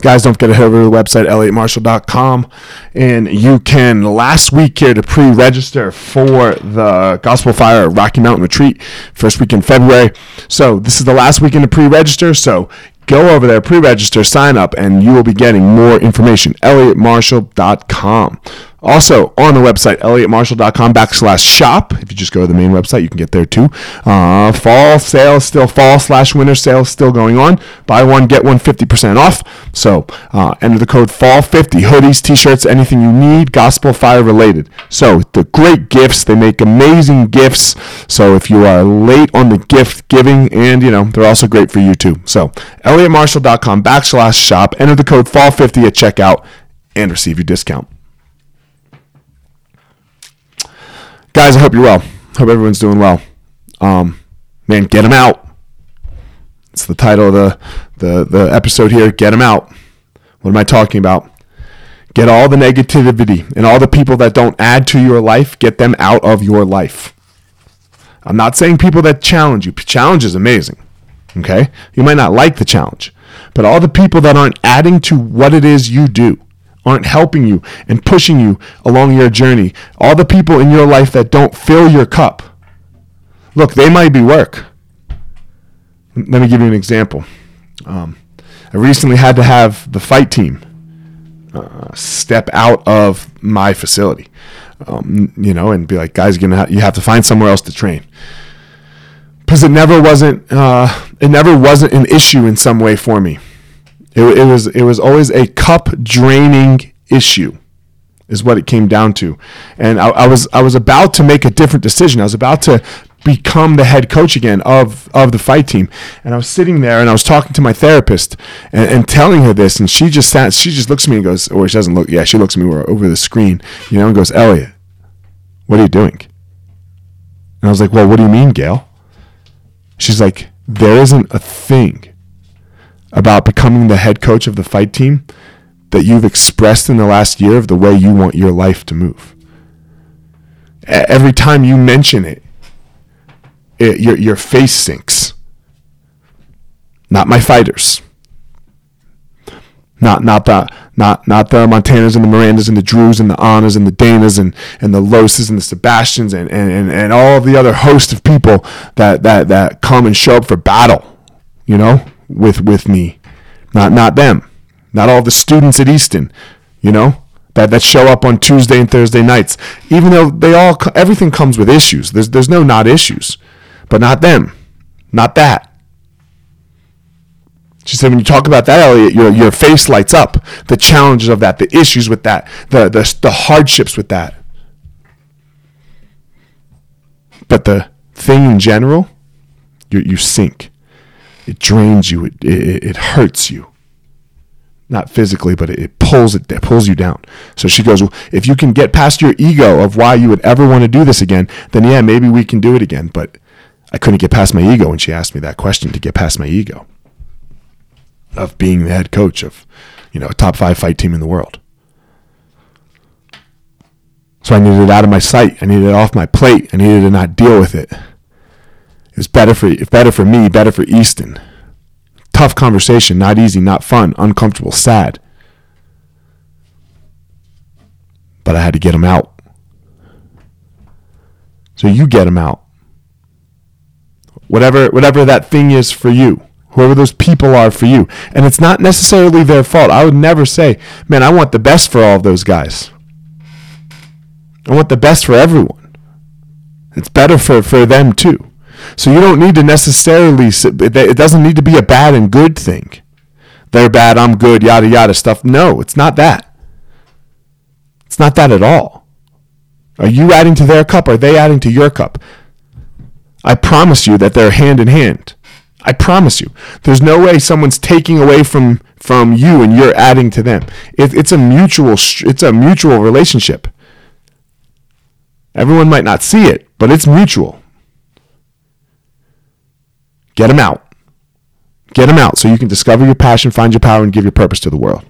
guys, don't forget to head over to the website, elliottmarshall.com. And you can, last week here, to pre register for the Gospel Fire Rocky Mountain Retreat, first week in February. So, this is the last weekend to pre register. So, go over there, pre register, sign up, and you will be getting more information. elliottmarshall.com. Also, on the website, elliottmarshall.com backslash shop. If you just go to the main website, you can get there too. Uh, fall sale still, fall slash winter sale still going on. Buy one, get one 50% off. So uh, enter the code FALL50. Hoodies, t shirts, anything you need, gospel fire related. So the great gifts. They make amazing gifts. So if you are late on the gift giving, and you know, they're also great for you too. So elliottmarshall.com backslash shop. Enter the code FALL50 at checkout and receive your discount. Guys, I hope you're well. Hope everyone's doing well. Um, man, get them out. It's the title of the, the, the episode here. Get them out. What am I talking about? Get all the negativity and all the people that don't add to your life, get them out of your life. I'm not saying people that challenge you. Challenge is amazing. Okay? You might not like the challenge, but all the people that aren't adding to what it is you do, aren't helping you and pushing you along your journey, all the people in your life that don't fill your cup, look, they might be work. Let me give you an example. Um, I recently had to have the fight team uh, step out of my facility, um, you know, and be like, guys, you're gonna ha- you have to find somewhere else to train because it never wasn't uh, it never wasn't an issue in some way for me. It, it was it was always a cup draining issue, is what it came down to. And I, I was I was about to make a different decision. I was about to become the head coach again of of the fight team. And I was sitting there and I was talking to my therapist and, and telling her this, and she just sat. She just looks at me and goes, or she doesn't look. Yeah, she looks at me over the screen, you know, and goes, Elliott, what are you doing? And I was like, Well, what do you mean, Gail? She's like, There isn't a thing about becoming the head coach of the fight team that you've expressed in the last year of the way you want your life to move. Every time you mention it, it your, your face sinks. Not my fighters. Not not the not not the Montanas and the Mirandas and the Drews and the Annas and the Danas and, and the Loses and the Sebastians and, and, and, and all the other host of people that, that, that come and show up for battle. You know? With with me, not not them, not all the students at Easton, you know, that that show up on Tuesday and Thursday nights. Even though they all everything comes with issues. There's there's no not issues, but not them, not that. She said, when you talk about that, Elliott, your, your face lights up. The challenges of that, the issues with that, the, the, the hardships with that. But the thing in general, you, you sink it drains you. It, it, it hurts you. Not physically, but it, it pulls it, it pulls you down. So she goes, well, if you can get past your ego of why you would ever want to do this again, then yeah, maybe we can do it again. But I couldn't get past my ego when she asked me that question to get past my ego of being the head coach of, you know, a top five fight team in the world. So I needed it out of my sight. I needed it off my plate. I needed to not deal with it. It was better for better for me, better for Easton. Tough conversation, not easy, not fun, uncomfortable, sad. But I had to get him out. So you get him out. Whatever whatever that thing is for you. Whoever those people are for you. And it's not necessarily their fault. I would never say, man, I want the best for all of those guys. I want the best for everyone. It's better for, for them too. So you don't need to necessarily, it doesn't need to be a bad and good thing. They're bad, I'm good, yada, yada stuff. No, it's not that. It's not that at all. Are you adding to their cup? Are they adding to your cup? I promise you that they're hand in hand. I promise you. There's no way someone's taking away from from you and you're adding to them. It, it's a mutual it's a mutual relationship. Everyone might not see it, but it's mutual. Get them out. Get them out so you can discover your passion, find your power, and give your purpose to the world.